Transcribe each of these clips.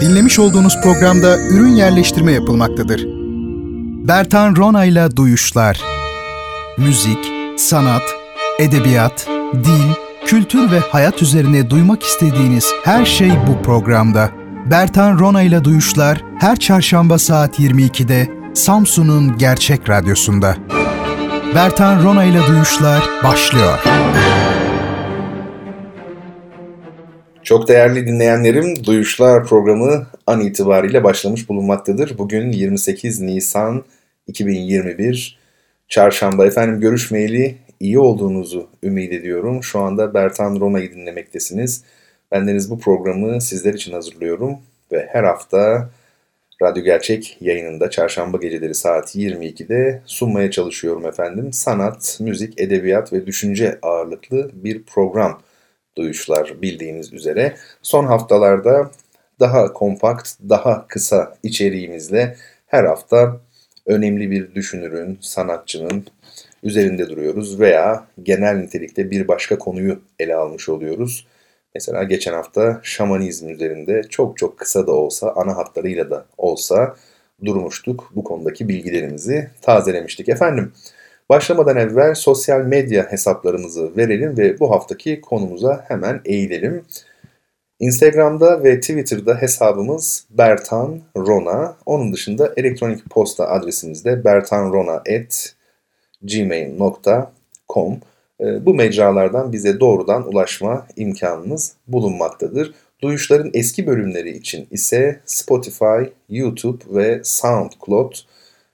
Dinlemiş olduğunuz programda ürün yerleştirme yapılmaktadır. Bertan Ronayla Duyuşlar Müzik, sanat, edebiyat, dil, kültür ve hayat üzerine duymak istediğiniz her şey bu programda. Bertan Ronayla Duyuşlar her çarşamba saat 22'de Samsun'un Gerçek Radyosu'nda. Bertan Ronayla Duyuşlar başlıyor. Çok değerli dinleyenlerim, Duyuşlar programı an itibariyle başlamış bulunmaktadır. Bugün 28 Nisan 2021 Çarşamba. Efendim görüşmeyeli iyi olduğunuzu ümit ediyorum. Şu anda Bertan Rona'yı dinlemektesiniz. Bendeniz bu programı sizler için hazırlıyorum ve her hafta Radyo Gerçek yayınında çarşamba geceleri saat 22'de sunmaya çalışıyorum efendim. Sanat, müzik, edebiyat ve düşünce ağırlıklı bir program duyuşlar bildiğiniz üzere. Son haftalarda daha kompakt, daha kısa içeriğimizle her hafta önemli bir düşünürün, sanatçının üzerinde duruyoruz veya genel nitelikte bir başka konuyu ele almış oluyoruz. Mesela geçen hafta şamanizm üzerinde çok çok kısa da olsa, ana hatlarıyla da olsa durmuştuk. Bu konudaki bilgilerimizi tazelemiştik. Efendim, başlamadan evvel sosyal medya hesaplarımızı verelim ve bu haftaki konumuza hemen eğilelim. Instagram'da ve Twitter'da hesabımız Bertan Rona. Onun dışında elektronik posta adresimiz de bertanrona.gmail.com. Ee, bu mecralardan bize doğrudan ulaşma imkanınız bulunmaktadır. Duyuşların eski bölümleri için ise Spotify, YouTube ve SoundCloud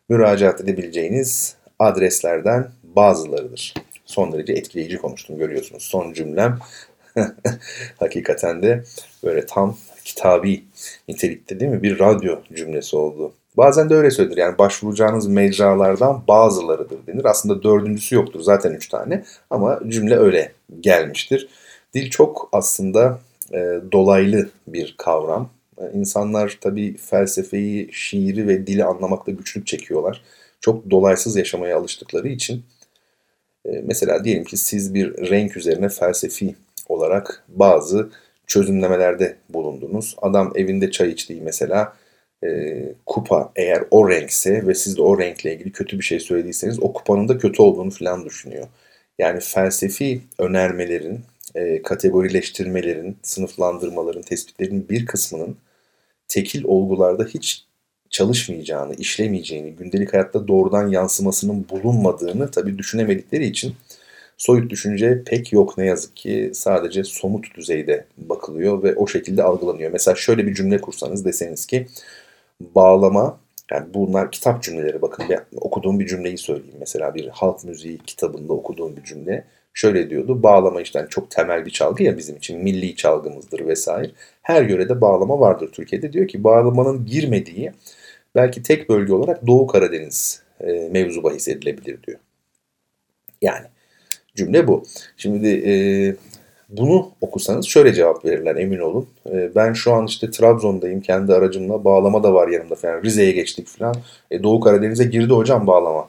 müracaat edebileceğiniz adreslerden bazılarıdır. Son derece etkileyici konuştum görüyorsunuz. Son cümlem hakikaten de böyle tam kitabi nitelikte değil mi? Bir radyo cümlesi oldu. Bazen de öyle söylenir. Yani başvuracağınız mecralardan bazılarıdır denir. Aslında dördüncüsü yoktur. Zaten üç tane. Ama cümle öyle gelmiştir. Dil çok aslında e, dolaylı bir kavram. E, insanlar tabii felsefeyi, şiiri ve dili anlamakta güçlük çekiyorlar. Çok dolaysız yaşamaya alıştıkları için. E, mesela diyelim ki siz bir renk üzerine felsefi olarak bazı çözümlemelerde bulundunuz. Adam evinde çay içtiği mesela e, kupa eğer o renkse ve siz de o renkle ilgili kötü bir şey söylediyseniz o kupanın da kötü olduğunu falan düşünüyor. Yani felsefi önermelerin, e, kategorileştirmelerin, sınıflandırmaların, tespitlerin bir kısmının tekil olgularda hiç çalışmayacağını, işlemeyeceğini, gündelik hayatta doğrudan yansımasının bulunmadığını tabii düşünemedikleri için soyut düşünce pek yok ne yazık ki. Sadece somut düzeyde bakılıyor ve o şekilde algılanıyor. Mesela şöyle bir cümle kursanız deseniz ki bağlama yani bunlar kitap cümleleri bakın ben okuduğum bir cümleyi söyleyeyim. Mesela bir halk müziği kitabında okuduğum bir cümle şöyle diyordu. Bağlama işte yani çok temel bir çalgı ya bizim için milli çalgımızdır vesaire. Her yörede bağlama vardır Türkiye'de. Diyor ki bağlamanın girmediği belki tek bölge olarak Doğu Karadeniz e, mevzu bahis edilebilir diyor. Yani cümle bu. Şimdi e, bunu okusanız şöyle cevap verirler emin olun. E, ben şu an işte Trabzon'dayım kendi aracımla bağlama da var yanımda falan Rize'ye geçtik falan. E, Doğu Karadeniz'e girdi hocam bağlama.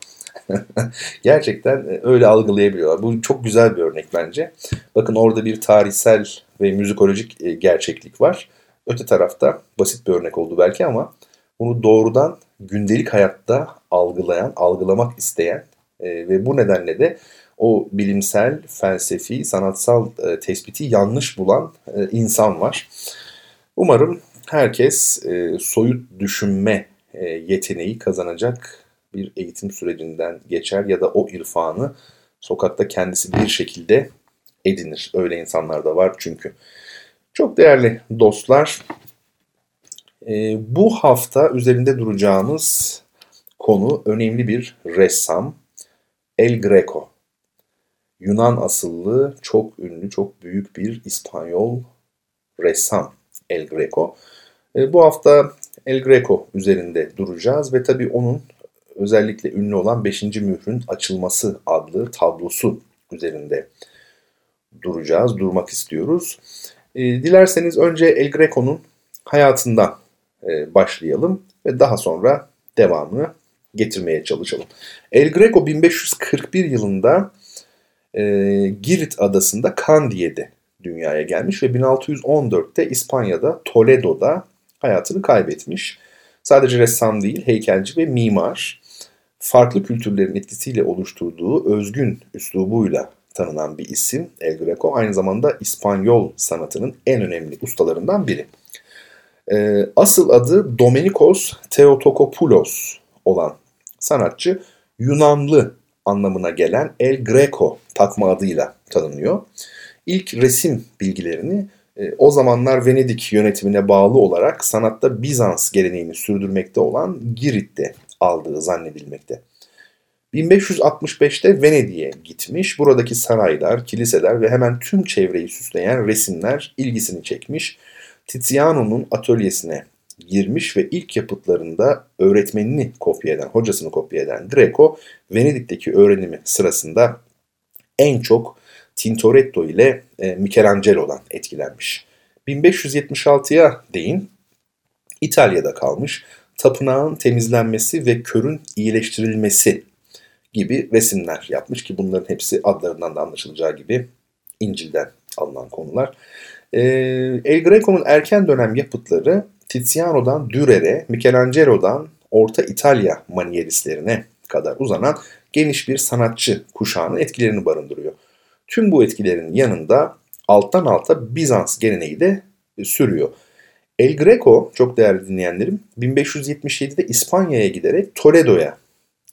Gerçekten e, öyle algılayabiliyorlar. Bu çok güzel bir örnek bence. Bakın orada bir tarihsel ve müzikolojik e, gerçeklik var. Öte tarafta basit bir örnek oldu belki ama bunu doğrudan gündelik hayatta algılayan, algılamak isteyen e, ve bu nedenle de o bilimsel, felsefi, sanatsal e, tespiti yanlış bulan e, insan var. Umarım herkes e, soyut düşünme e, yeteneği kazanacak bir eğitim sürecinden geçer ya da o irfanı sokakta kendisi bir şekilde edinir. Öyle insanlar da var çünkü. Çok değerli dostlar, e, bu hafta üzerinde duracağımız konu önemli bir ressam El Greco. Yunan asıllı, çok ünlü, çok büyük bir İspanyol ressam El Greco. E, bu hafta El Greco üzerinde duracağız ve tabii onun özellikle ünlü olan 5. mührün açılması adlı tablosu üzerinde duracağız, durmak istiyoruz. E, dilerseniz önce El Greco'nun hayatından başlayalım ve daha sonra devamını getirmeye çalışalım. El Greco 1541 yılında e, Girit adasında Kandiye'de dünyaya gelmiş ve 1614'te İspanya'da Toledo'da hayatını kaybetmiş. Sadece ressam değil, heykelci ve mimar. Farklı kültürlerin etkisiyle oluşturduğu özgün üslubuyla tanınan bir isim El Greco. Aynı zamanda İspanyol sanatının en önemli ustalarından biri. Ee, asıl adı Domenikos Theotokopoulos olan sanatçı Yunanlı anlamına gelen El Greco takma adıyla tanınıyor. İlk resim bilgilerini e, o zamanlar Venedik yönetimine bağlı olarak sanatta Bizans geleneğini sürdürmekte olan Girit'te aldığı zannedilmekte. 1565'te Venedik'e gitmiş. Buradaki saraylar, kiliseler ve hemen tüm çevreyi süsleyen resimler ilgisini çekmiş. Tiziano'nun atölyesine girmiş ve ilk yapıtlarında öğretmenini kopya eden, hocasını kopya eden Greco, Venedik'teki öğrenimi sırasında en çok Tintoretto ile e, Michelangelo'dan etkilenmiş. 1576'ya değin İtalya'da kalmış, tapınağın temizlenmesi ve körün iyileştirilmesi gibi resimler yapmış ki bunların hepsi adlarından da anlaşılacağı gibi İncil'den alınan konular. E, El Greco'nun erken dönem yapıtları Tiziano'dan Dürer'e, Michelangelo'dan Orta İtalya manieristlerine kadar uzanan geniş bir sanatçı kuşağının etkilerini barındırıyor. Tüm bu etkilerin yanında alttan alta Bizans geleneği de e, sürüyor. El Greco, çok değerli dinleyenlerim, 1577'de İspanya'ya giderek Toledo'ya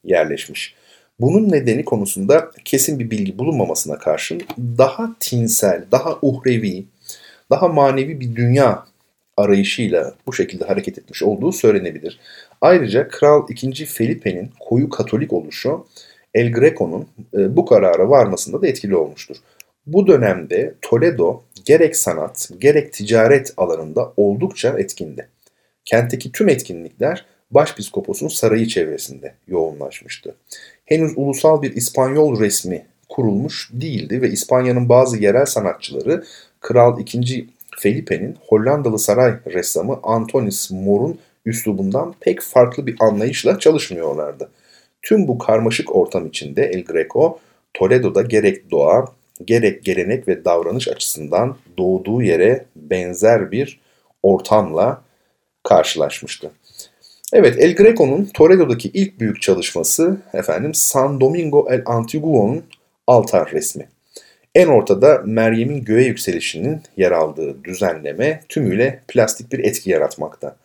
yerleşmiş. Bunun nedeni konusunda kesin bir bilgi bulunmamasına karşın daha tinsel, daha uhrevi, daha manevi bir dünya arayışıyla bu şekilde hareket etmiş olduğu söylenebilir. Ayrıca Kral II. Felipe'nin koyu Katolik oluşu El Greco'nun e, bu karara varmasında da etkili olmuştur. Bu dönemde Toledo gerek sanat gerek ticaret alanında oldukça etkindi. Kentteki tüm etkinlikler Başpiskopos'un sarayı çevresinde yoğunlaşmıştı. Henüz ulusal bir İspanyol resmi kurulmuş değildi ve İspanya'nın bazı yerel sanatçıları Kral II. Felipe'nin Hollandalı saray ressamı Antonis Mor'un üslubundan pek farklı bir anlayışla çalışmıyorlardı. Tüm bu karmaşık ortam içinde El Greco, Toledo'da gerek doğa, gerek gelenek ve davranış açısından doğduğu yere benzer bir ortamla karşılaşmıştı. Evet, El Greco'nun Toledo'daki ilk büyük çalışması efendim San Domingo el Antiguo'nun altar resmi. En ortada Meryem'in göğe yükselişinin yer aldığı düzenleme tümüyle plastik bir etki yaratmakta.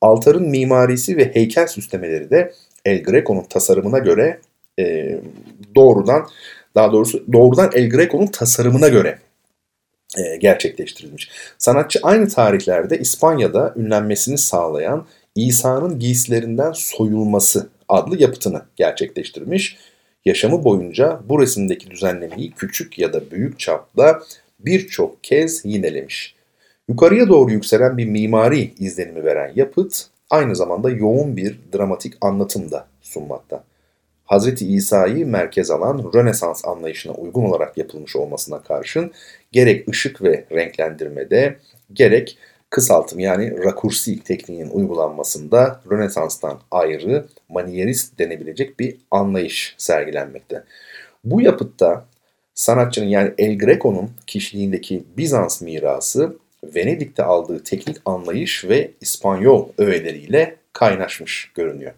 Altarın mimarisi ve heykel süslemeleri de El Greco'nun tasarımına göre e, doğrudan daha doğrusu doğrudan El Greco'nun tasarımına göre e, gerçekleştirilmiş. Sanatçı aynı tarihlerde İspanya'da ünlenmesini sağlayan İsa'nın giysilerinden soyulması adlı yapıtını gerçekleştirmiş. Yaşamı boyunca bu resimdeki düzenlemeyi küçük ya da büyük çapta birçok kez yinelemiş. Yukarıya doğru yükselen bir mimari izlenimi veren yapıt aynı zamanda yoğun bir dramatik anlatım da sunmakta. Hz. İsa'yı merkez alan Rönesans anlayışına uygun olarak yapılmış olmasına karşın gerek ışık ve renklendirmede gerek kısaltım yani rakursi tekniğinin uygulanmasında Rönesans'tan ayrı manierist denebilecek bir anlayış sergilenmekte. Bu yapıtta sanatçının yani El Greco'nun kişiliğindeki Bizans mirası Venedik'te aldığı teknik anlayış ve İspanyol öğeleriyle kaynaşmış görünüyor.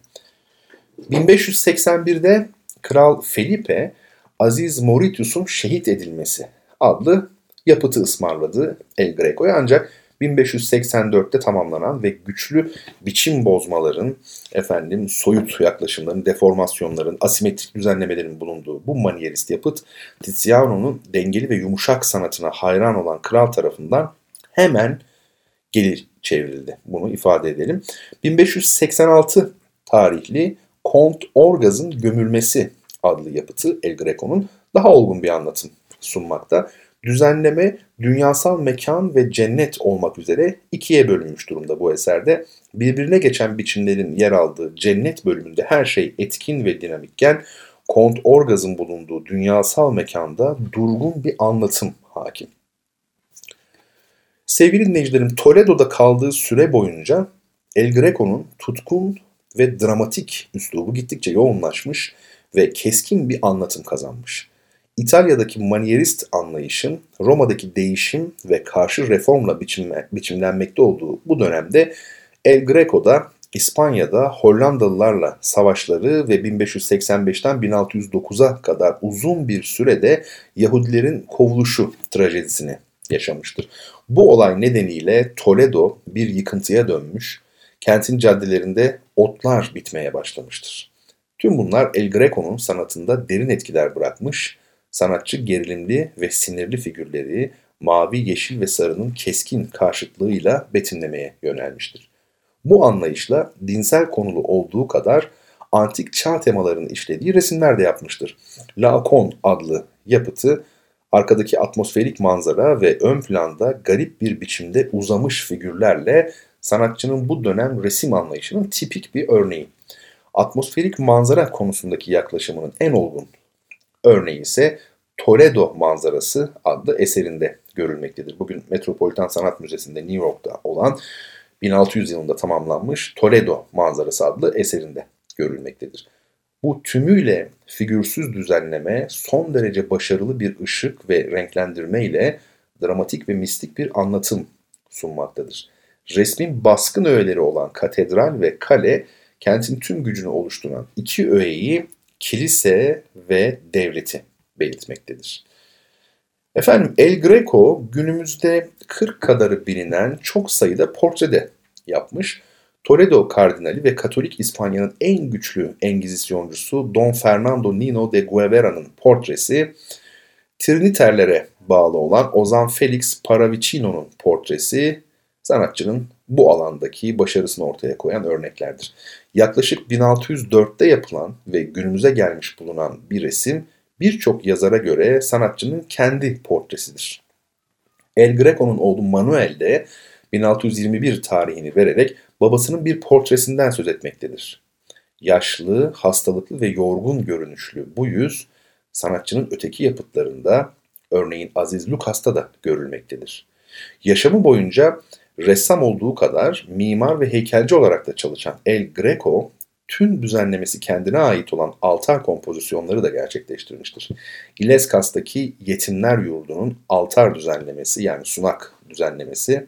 1581'de Kral Felipe Aziz Mauritius'un şehit edilmesi adlı yapıtı ısmarladı El Greco'ya ancak 1584'te tamamlanan ve güçlü biçim bozmaların, efendim soyut yaklaşımların, deformasyonların, asimetrik düzenlemelerin bulunduğu bu manierist yapıt Tiziano'nun dengeli ve yumuşak sanatına hayran olan kral tarafından hemen geri çevrildi. Bunu ifade edelim. 1586 tarihli Kont Orgaz'ın Gömülmesi adlı yapıtı El Greco'nun daha olgun bir anlatım sunmakta. Düzenleme dünyasal mekan ve cennet olmak üzere ikiye bölünmüş durumda bu eserde. Birbirine geçen biçimlerin yer aldığı cennet bölümünde her şey etkin ve dinamikken Kont Orgaz'ın bulunduğu dünyasal mekanda durgun bir anlatım hakim. Sevgili dinleyicilerim Toledo'da kaldığı süre boyunca El Greco'nun tutkun ve dramatik üslubu gittikçe yoğunlaşmış ve keskin bir anlatım kazanmış. İtalya'daki manierist anlayışın Roma'daki değişim ve karşı reformla biçimle, biçimlenmekte olduğu bu dönemde El Greco da İspanya'da Hollandalılarla savaşları ve 1585'ten 1609'a kadar uzun bir sürede Yahudilerin kovuluşu trajedisini yaşamıştır. Bu olay nedeniyle Toledo bir yıkıntıya dönmüş, kentin caddelerinde otlar bitmeye başlamıştır. Tüm bunlar El Greco'nun sanatında derin etkiler bırakmış, sanatçı gerilimli ve sinirli figürleri mavi, yeşil ve sarının keskin karşıtlığıyla betimlemeye yönelmiştir. Bu anlayışla dinsel konulu olduğu kadar antik çağ temalarını işlediği resimler de yapmıştır. Laokoon adlı yapıtı arkadaki atmosferik manzara ve ön planda garip bir biçimde uzamış figürlerle sanatçının bu dönem resim anlayışının tipik bir örneği. Atmosferik manzara konusundaki yaklaşımının en olgun örneği ise Toledo manzarası adlı eserinde görülmektedir. Bugün Metropolitan Sanat Müzesi'nde New York'ta olan 1600 yılında tamamlanmış Toledo manzarası adlı eserinde görülmektedir. Bu tümüyle figürsüz düzenleme son derece başarılı bir ışık ve renklendirme ile dramatik ve mistik bir anlatım sunmaktadır. Resmin baskın öğeleri olan katedral ve kale kentin tüm gücünü oluşturan iki öğeyi kilise ve devleti belirtmektedir. Efendim El Greco günümüzde 40 kadarı bilinen çok sayıda portrede yapmış. Toledo kardinali ve Katolik İspanya'nın en güçlü Engizisyoncusu Don Fernando Nino de Guevara'nın portresi, Triniterlere bağlı olan Ozan Felix Paravicino'nun portresi sanatçının bu alandaki başarısını ortaya koyan örneklerdir. Yaklaşık 1604'te yapılan ve günümüze gelmiş bulunan bir resim birçok yazara göre sanatçının kendi portresidir. El Greco'nun oğlu Manuel de 1621 tarihini vererek babasının bir portresinden söz etmektedir. Yaşlı, hastalıklı ve yorgun görünüşlü bu yüz sanatçının öteki yapıtlarında örneğin Aziz Lukas'ta da görülmektedir. Yaşamı boyunca ressam olduğu kadar mimar ve heykelci olarak da çalışan El Greco tüm düzenlemesi kendine ait olan altar kompozisyonları da gerçekleştirmiştir. İleskas'taki yetimler yurdunun altar düzenlemesi yani sunak düzenlemesi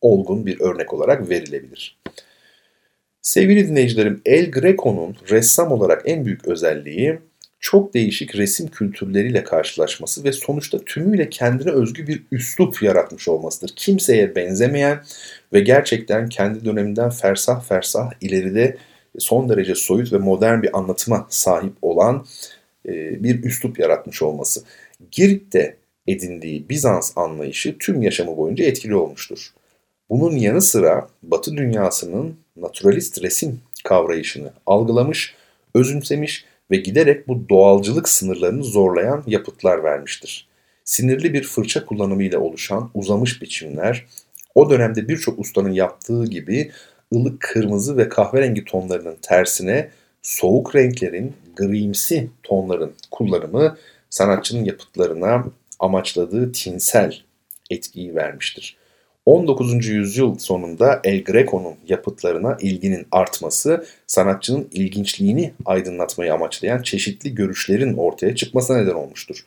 olgun bir örnek olarak verilebilir. Sevgili dinleyicilerim, El Greco'nun ressam olarak en büyük özelliği çok değişik resim kültürleriyle karşılaşması ve sonuçta tümüyle kendine özgü bir üslup yaratmış olmasıdır. Kimseye benzemeyen ve gerçekten kendi döneminden fersah fersah ileride son derece soyut ve modern bir anlatıma sahip olan e, bir üslup yaratmış olması. Girit'te edindiği Bizans anlayışı tüm yaşamı boyunca etkili olmuştur. Bunun yanı sıra Batı dünyasının naturalist resim kavrayışını algılamış, özümsemiş ve giderek bu doğalcılık sınırlarını zorlayan yapıtlar vermiştir. Sinirli bir fırça kullanımıyla oluşan uzamış biçimler, o dönemde birçok ustanın yaptığı gibi ılık kırmızı ve kahverengi tonlarının tersine soğuk renklerin, grimsi tonların kullanımı sanatçının yapıtlarına amaçladığı tinsel etkiyi vermiştir. 19. yüzyıl sonunda El Greco'nun yapıtlarına ilginin artması, sanatçının ilginçliğini aydınlatmayı amaçlayan çeşitli görüşlerin ortaya çıkmasına neden olmuştur.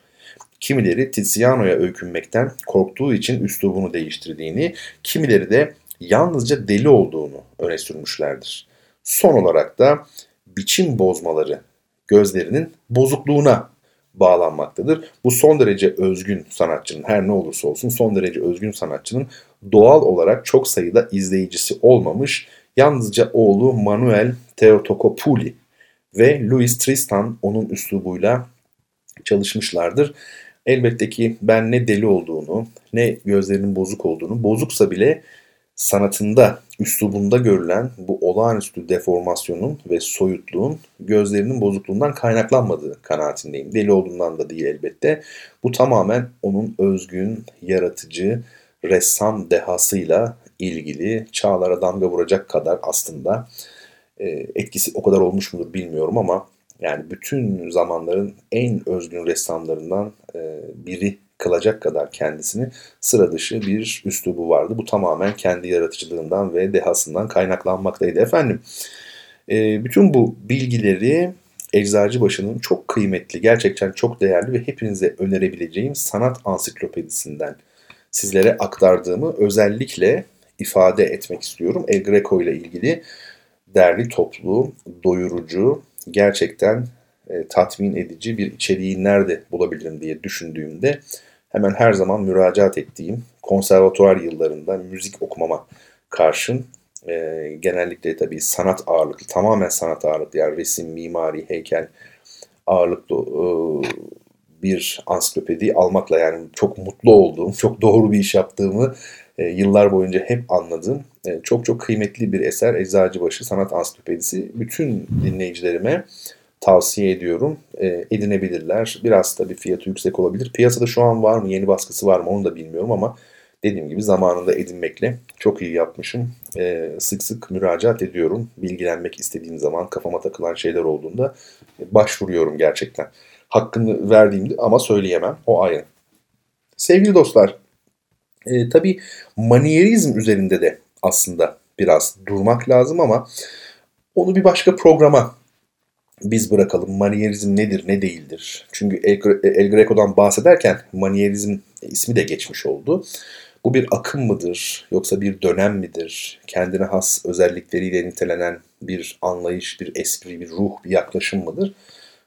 Kimileri Tiziano'ya öykünmekten korktuğu için üslubunu değiştirdiğini, kimileri de yalnızca deli olduğunu öne sürmüşlerdir. Son olarak da biçim bozmaları gözlerinin bozukluğuna bağlanmaktadır. Bu son derece özgün sanatçının her ne olursa olsun son derece özgün sanatçının doğal olarak çok sayıda izleyicisi olmamış yalnızca oğlu Manuel Theotokopuli ve Louis Tristan onun üslubuyla çalışmışlardır. Elbette ki ben ne deli olduğunu, ne gözlerinin bozuk olduğunu, bozuksa bile sanatında, üslubunda görülen bu olağanüstü deformasyonun ve soyutluğun gözlerinin bozukluğundan kaynaklanmadığı kanaatindeyim. Deli olduğundan da değil elbette. Bu tamamen onun özgün, yaratıcı, ressam dehasıyla ilgili çağlara damga vuracak kadar aslında e, etkisi o kadar olmuş mudur bilmiyorum ama yani bütün zamanların en özgün ressamlarından e, biri kılacak kadar kendisini sıra dışı bir üslubu vardı. Bu tamamen kendi yaratıcılığından ve dehasından kaynaklanmaktaydı efendim. E, bütün bu bilgileri Eczacıbaşı'nın çok kıymetli, gerçekten çok değerli ve hepinize önerebileceğim sanat ansiklopedisinden sizlere aktardığımı özellikle ifade etmek istiyorum. El Greco ile ilgili derli toplu, doyurucu, gerçekten e, tatmin edici bir içeriği nerede bulabilirim diye düşündüğümde hemen her zaman müracaat ettiğim konservatuar yıllarında müzik okumama karşın e, genellikle tabii sanat ağırlıklı, tamamen sanat ağırlıklı yani resim, mimari, heykel ağırlıklı e, bir ansiklopedi almakla yani çok mutlu olduğum, çok doğru bir iş yaptığımı e, yıllar boyunca hep anladığım e, çok çok kıymetli bir eser Eczacıbaşı Sanat Ansiklopedisi. Bütün dinleyicilerime tavsiye ediyorum. E, edinebilirler. Biraz tabii fiyatı yüksek olabilir. Piyasada şu an var mı, yeni baskısı var mı onu da bilmiyorum ama dediğim gibi zamanında edinmekle çok iyi yapmışım. E, sık sık müracaat ediyorum. Bilgilenmek istediğim zaman kafama takılan şeyler olduğunda başvuruyorum gerçekten. Hakkını verdiğimde ama söyleyemem. O ayrı. Sevgili dostlar, e, tabii manierizm üzerinde de aslında biraz durmak lazım ama onu bir başka programa biz bırakalım. Manierizm nedir, ne değildir? Çünkü El, El Greco'dan bahsederken manierizm ismi de geçmiş oldu. Bu bir akım mıdır, yoksa bir dönem midir? Kendine has özellikleriyle nitelenen bir anlayış, bir espri, bir ruh, bir yaklaşım mıdır?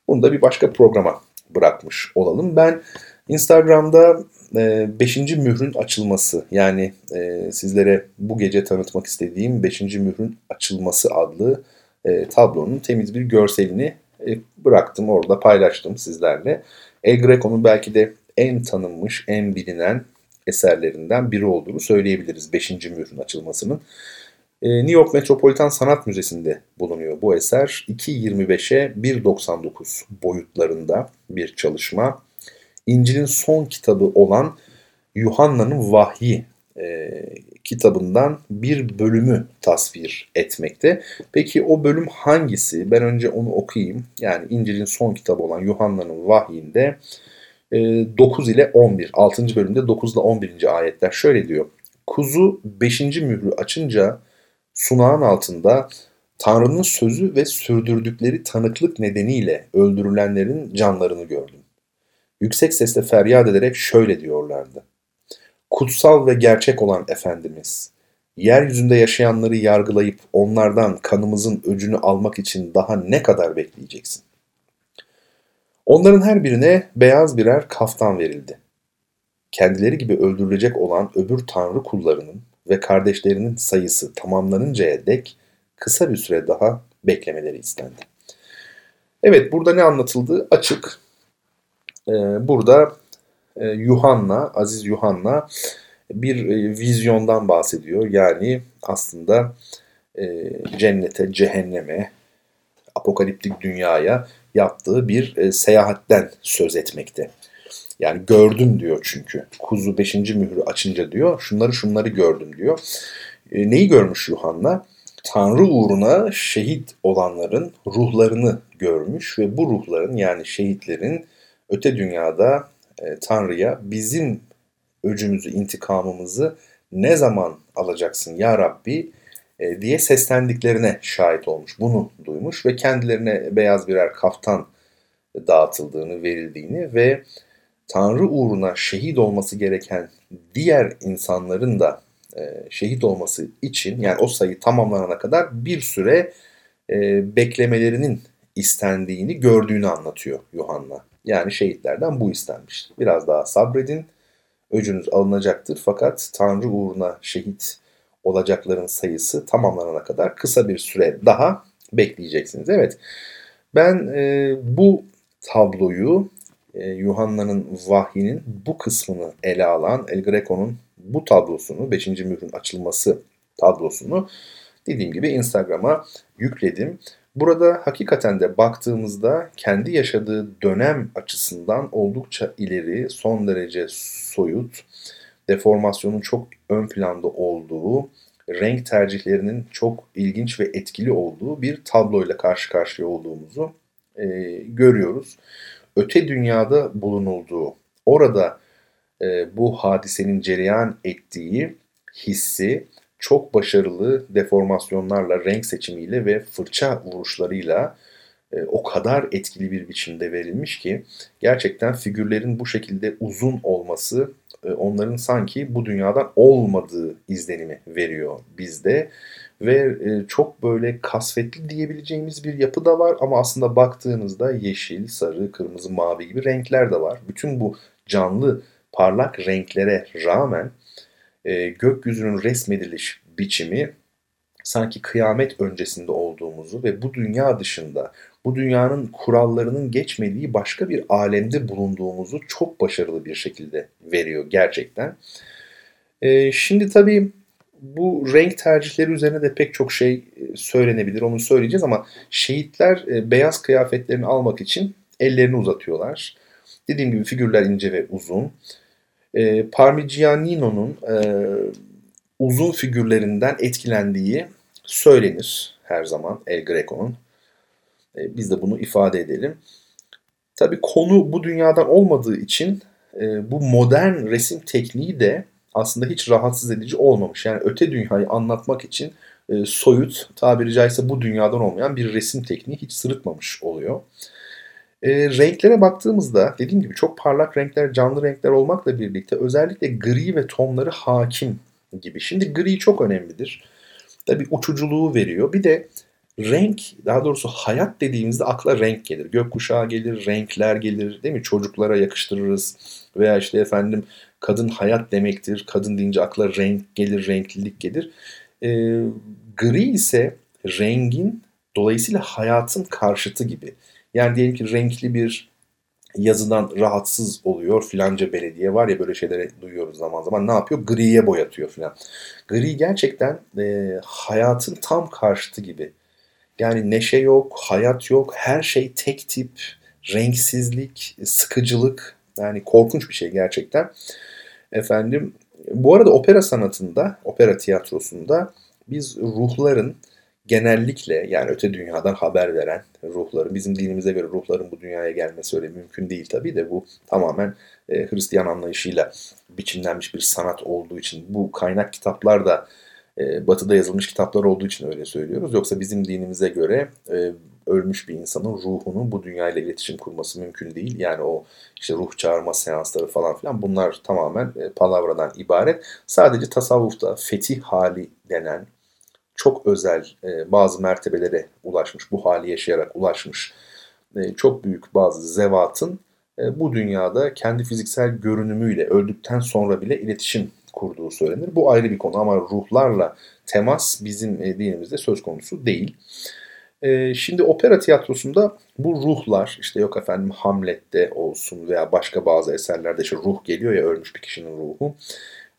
Bunu da bir başka programa bırakmış olalım. Ben Instagram'da 5. E, mührün açılması yani e, sizlere bu gece tanıtmak istediğim 5. mührün açılması adlı e, tablonun temiz bir görselini bıraktım orada paylaştım sizlerle. El Greco'nun belki de en tanınmış, en bilinen eserlerinden biri olduğunu söyleyebiliriz 5. mührün açılmasının. New York Metropolitan Sanat Müzesi'nde bulunuyor bu eser. 2.25'e 1.99 boyutlarında bir çalışma. İncil'in son kitabı olan Yuhanna'nın Vahyi e, kitabından bir bölümü tasvir etmekte. Peki o bölüm hangisi? Ben önce onu okuyayım. Yani İncil'in son kitabı olan Yuhanna'nın Vahyinde e, 9 ile 11, 6. bölümde 9 ile 11. ayetler şöyle diyor. Kuzu 5. mührü açınca sunağın altında Tanrı'nın sözü ve sürdürdükleri tanıklık nedeniyle öldürülenlerin canlarını gördüm yüksek sesle feryat ederek şöyle diyorlardı. Kutsal ve gerçek olan Efendimiz, yeryüzünde yaşayanları yargılayıp onlardan kanımızın öcünü almak için daha ne kadar bekleyeceksin? Onların her birine beyaz birer kaftan verildi. Kendileri gibi öldürülecek olan öbür tanrı kullarının ve kardeşlerinin sayısı tamamlanıncaya dek kısa bir süre daha beklemeleri istendi. Evet burada ne anlatıldığı açık. Ee, burada e, Yuhanna, Aziz Yuhanna bir e, vizyondan bahsediyor. Yani aslında e, cennete, cehenneme, apokaliptik dünyaya yaptığı bir seyahatten söz etmekte. Yani gördüm diyor çünkü. Kuzu 5. mührü açınca diyor. Şunları şunları gördüm diyor. neyi görmüş Yuhanna? Tanrı uğruna şehit olanların ruhlarını görmüş ve bu ruhların yani şehitlerin öte dünyada e, Tanrı'ya bizim öcümüzü, intikamımızı ne zaman alacaksın ya Rabbi e, diye seslendiklerine şahit olmuş. Bunu duymuş ve kendilerine beyaz birer kaftan dağıtıldığını, verildiğini ve Tanrı uğruna şehit olması gereken diğer insanların da e, şehit olması için yani o sayı tamamlanana kadar bir süre e, beklemelerinin istendiğini gördüğünü anlatıyor Yuhanna. Yani şehitlerden bu istenmiş. Biraz daha sabredin, öcünüz alınacaktır fakat Tanrı uğruna şehit olacakların sayısı tamamlanana kadar kısa bir süre daha bekleyeceksiniz. Evet, ben e, bu tabloyu e, Yuhanna'nın vahyinin bu kısmını ele alan El Greco'nun bu tablosunu, 5. mührün açılması tablosunu dediğim gibi Instagram'a yükledim. Burada hakikaten de baktığımızda kendi yaşadığı dönem açısından oldukça ileri, son derece soyut, deformasyonun çok ön planda olduğu, renk tercihlerinin çok ilginç ve etkili olduğu bir tabloyla karşı karşıya olduğumuzu e, görüyoruz. Öte dünyada bulunulduğu, orada e, bu hadisenin cereyan ettiği hissi çok başarılı deformasyonlarla, renk seçimiyle ve fırça vuruşlarıyla e, o kadar etkili bir biçimde verilmiş ki gerçekten figürlerin bu şekilde uzun olması, e, onların sanki bu dünyadan olmadığı izlenimi veriyor bizde. Ve e, çok böyle kasvetli diyebileceğimiz bir yapı da var ama aslında baktığınızda yeşil, sarı, kırmızı, mavi gibi renkler de var. Bütün bu canlı parlak renklere rağmen e, gökyüzünün resmediliş biçimi sanki kıyamet öncesinde olduğumuzu ve bu dünya dışında, bu dünyanın kurallarının geçmediği başka bir alemde bulunduğumuzu çok başarılı bir şekilde veriyor gerçekten. E, şimdi tabii bu renk tercihleri üzerine de pek çok şey e, söylenebilir, onu söyleyeceğiz ama şehitler e, beyaz kıyafetlerini almak için ellerini uzatıyorlar. Dediğim gibi figürler ince ve uzun. E, Parmigianino'nun e, uzun figürlerinden etkilendiği söylenir her zaman El Greco'nun. E, biz de bunu ifade edelim. Tabii konu bu dünyadan olmadığı için e, bu modern resim tekniği de aslında hiç rahatsız edici olmamış. Yani öte dünyayı anlatmak için e, soyut, tabiri caizse bu dünyadan olmayan bir resim tekniği hiç sırıtmamış oluyor. E, renklere baktığımızda dediğim gibi çok parlak renkler, canlı renkler olmakla birlikte özellikle gri ve tonları hakim gibi. Şimdi gri çok önemlidir. Tabi uçuculuğu veriyor. Bir de renk, daha doğrusu hayat dediğimizde akla renk gelir. Gökkuşağı gelir, renkler gelir değil mi? Çocuklara yakıştırırız. Veya işte efendim kadın hayat demektir. Kadın deyince akla renk gelir, renklilik gelir. E, gri ise rengin dolayısıyla hayatın karşıtı gibi. Yani diyelim ki renkli bir yazıdan rahatsız oluyor filanca belediye var ya böyle şeyleri duyuyoruz zaman zaman ne yapıyor? Griye boyatıyor filan. Gri gerçekten e, hayatın tam karşıtı gibi. Yani neşe yok, hayat yok, her şey tek tip, renksizlik, sıkıcılık yani korkunç bir şey gerçekten. Efendim bu arada opera sanatında, opera tiyatrosunda biz ruhların genellikle yani öte dünyadan haber veren ruhların, bizim dinimize göre ruhların bu dünyaya gelmesi öyle mümkün değil tabii de bu tamamen e, Hristiyan anlayışıyla biçimlenmiş bir sanat olduğu için bu kaynak kitaplar da e, batıda yazılmış kitaplar olduğu için öyle söylüyoruz. Yoksa bizim dinimize göre e, ölmüş bir insanın ruhunun bu dünyayla iletişim kurması mümkün değil. Yani o işte ruh çağırma seansları falan filan bunlar tamamen e, palavradan ibaret. Sadece tasavvufta fetih hali denen çok özel e, bazı mertebelere ulaşmış, bu hali yaşayarak ulaşmış e, çok büyük bazı zevatın e, bu dünyada kendi fiziksel görünümüyle öldükten sonra bile iletişim kurduğu söylenir. Bu ayrı bir konu ama ruhlarla temas bizim e, dinimizde söz konusu değil. E, şimdi opera tiyatrosunda bu ruhlar işte yok efendim Hamlet'te olsun veya başka bazı eserlerde işte ruh geliyor ya ölmüş bir kişinin ruhu.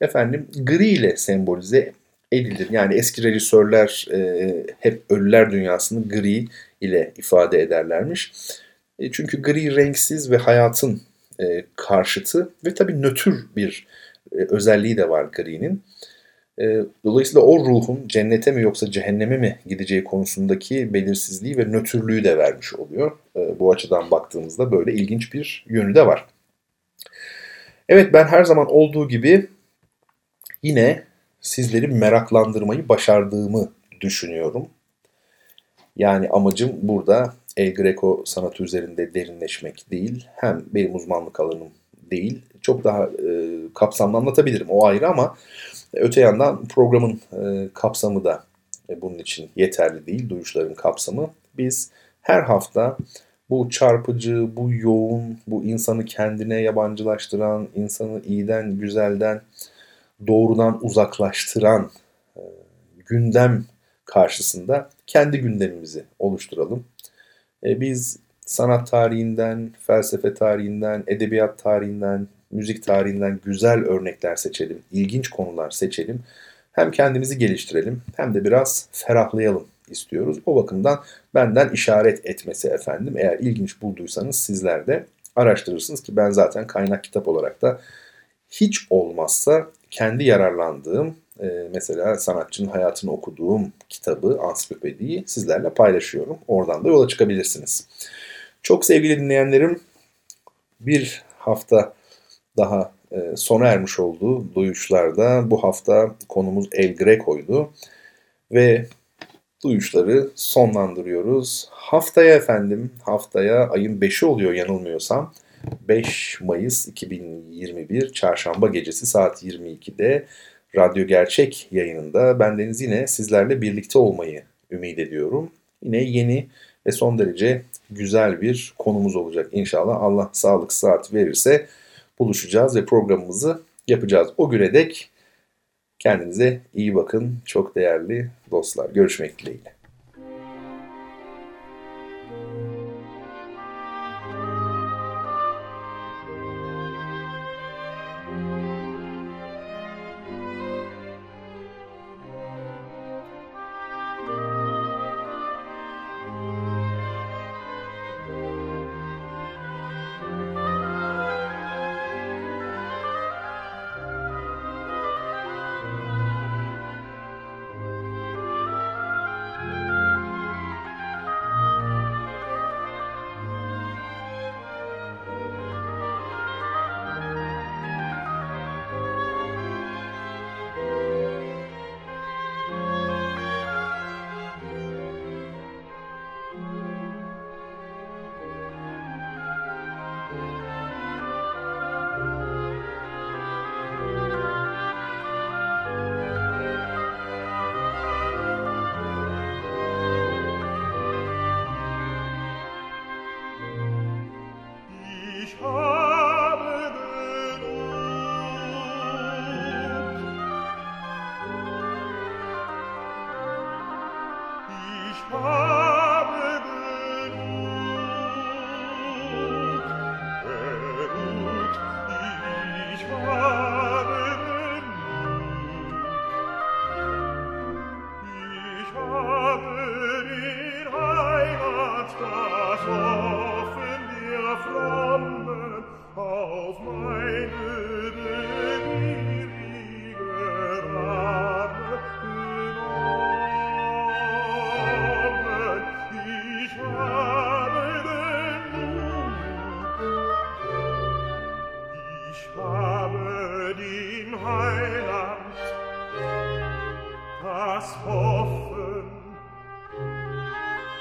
Efendim gri ile sembolize edilir. Yani eski rejisörler e, hep ölüler dünyasını gri ile ifade ederlermiş. E, çünkü gri renksiz ve hayatın e, karşıtı ve tabii nötr bir e, özelliği de var gri'nin. E, dolayısıyla o ruhun cennete mi yoksa cehenneme mi gideceği konusundaki belirsizliği ve nötrlüğü de vermiş oluyor. E, bu açıdan baktığımızda böyle ilginç bir yönü de var. Evet ben her zaman olduğu gibi yine sizleri meraklandırmayı başardığımı düşünüyorum. Yani amacım burada El Greco sanatı üzerinde derinleşmek değil. Hem benim uzmanlık alanım değil. Çok daha e, kapsamlı anlatabilirim o ayrı ama öte yandan programın e, kapsamı da e, bunun için yeterli değil. Duyuşların kapsamı. Biz her hafta bu çarpıcı, bu yoğun, bu insanı kendine yabancılaştıran, insanı iyiden, güzelden, doğrudan uzaklaştıran e, gündem karşısında kendi gündemimizi oluşturalım. E, biz sanat tarihinden, felsefe tarihinden, edebiyat tarihinden, müzik tarihinden güzel örnekler seçelim, ilginç konular seçelim. Hem kendimizi geliştirelim hem de biraz ferahlayalım istiyoruz. O bakımdan benden işaret etmesi efendim. Eğer ilginç bulduysanız sizler de araştırırsınız ki ben zaten kaynak kitap olarak da hiç olmazsa kendi yararlandığım e, mesela sanatçının hayatını okuduğum kitabı, ansiklopediyi sizlerle paylaşıyorum. Oradan da yola çıkabilirsiniz. Çok sevgili dinleyenlerim bir hafta daha e, sona ermiş olduğu duyuşlarda bu hafta konumuz El Greco'ydu. Ve duyuşları sonlandırıyoruz. Haftaya efendim, haftaya ayın 5'i oluyor yanılmıyorsam. 5 Mayıs 2021 Çarşamba gecesi saat 22'de Radyo Gerçek yayınında bendeniz yine sizlerle birlikte olmayı ümit ediyorum. Yine yeni ve son derece güzel bir konumuz olacak inşallah. Allah sağlık saat verirse buluşacağız ve programımızı yapacağız. O güne dek kendinize iyi bakın çok değerli dostlar. Görüşmek dileğiyle.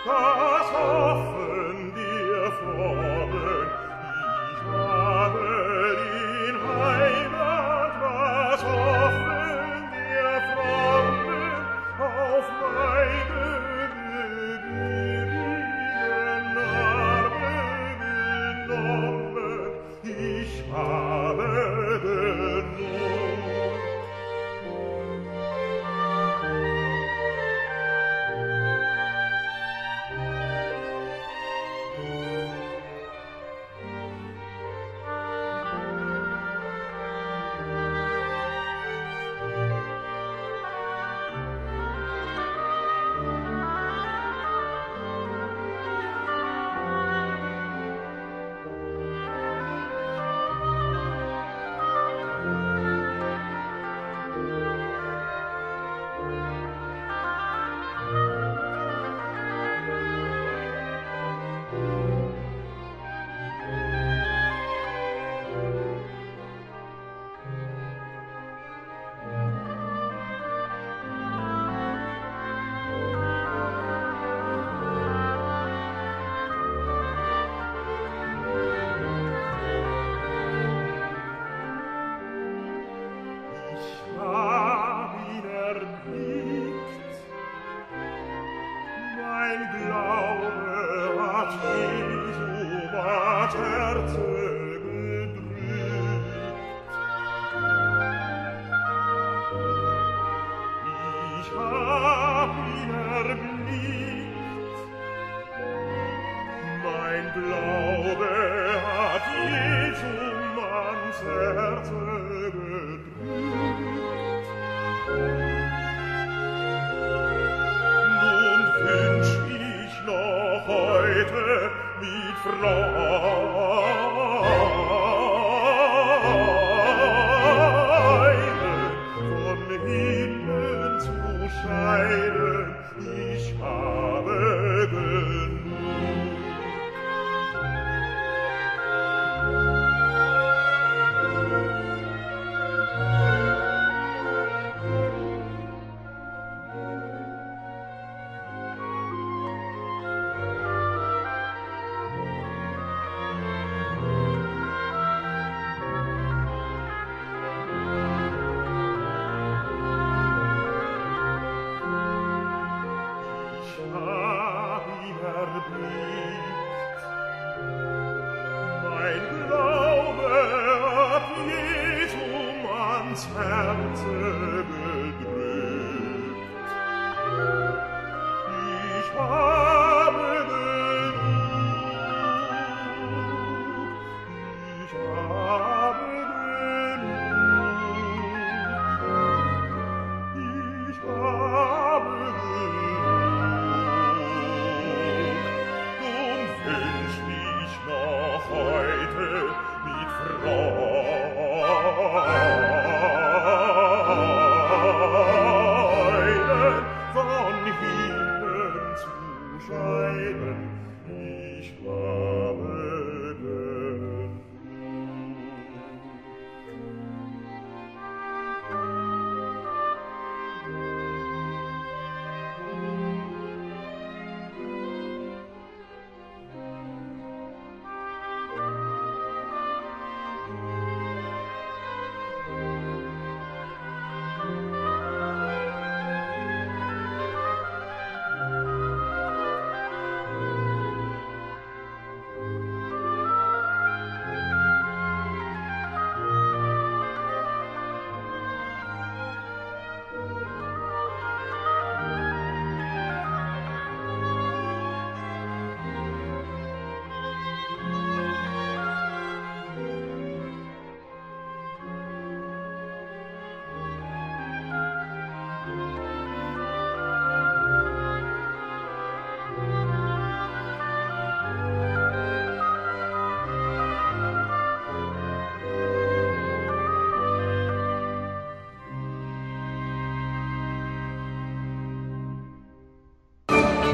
Oh. mit Freude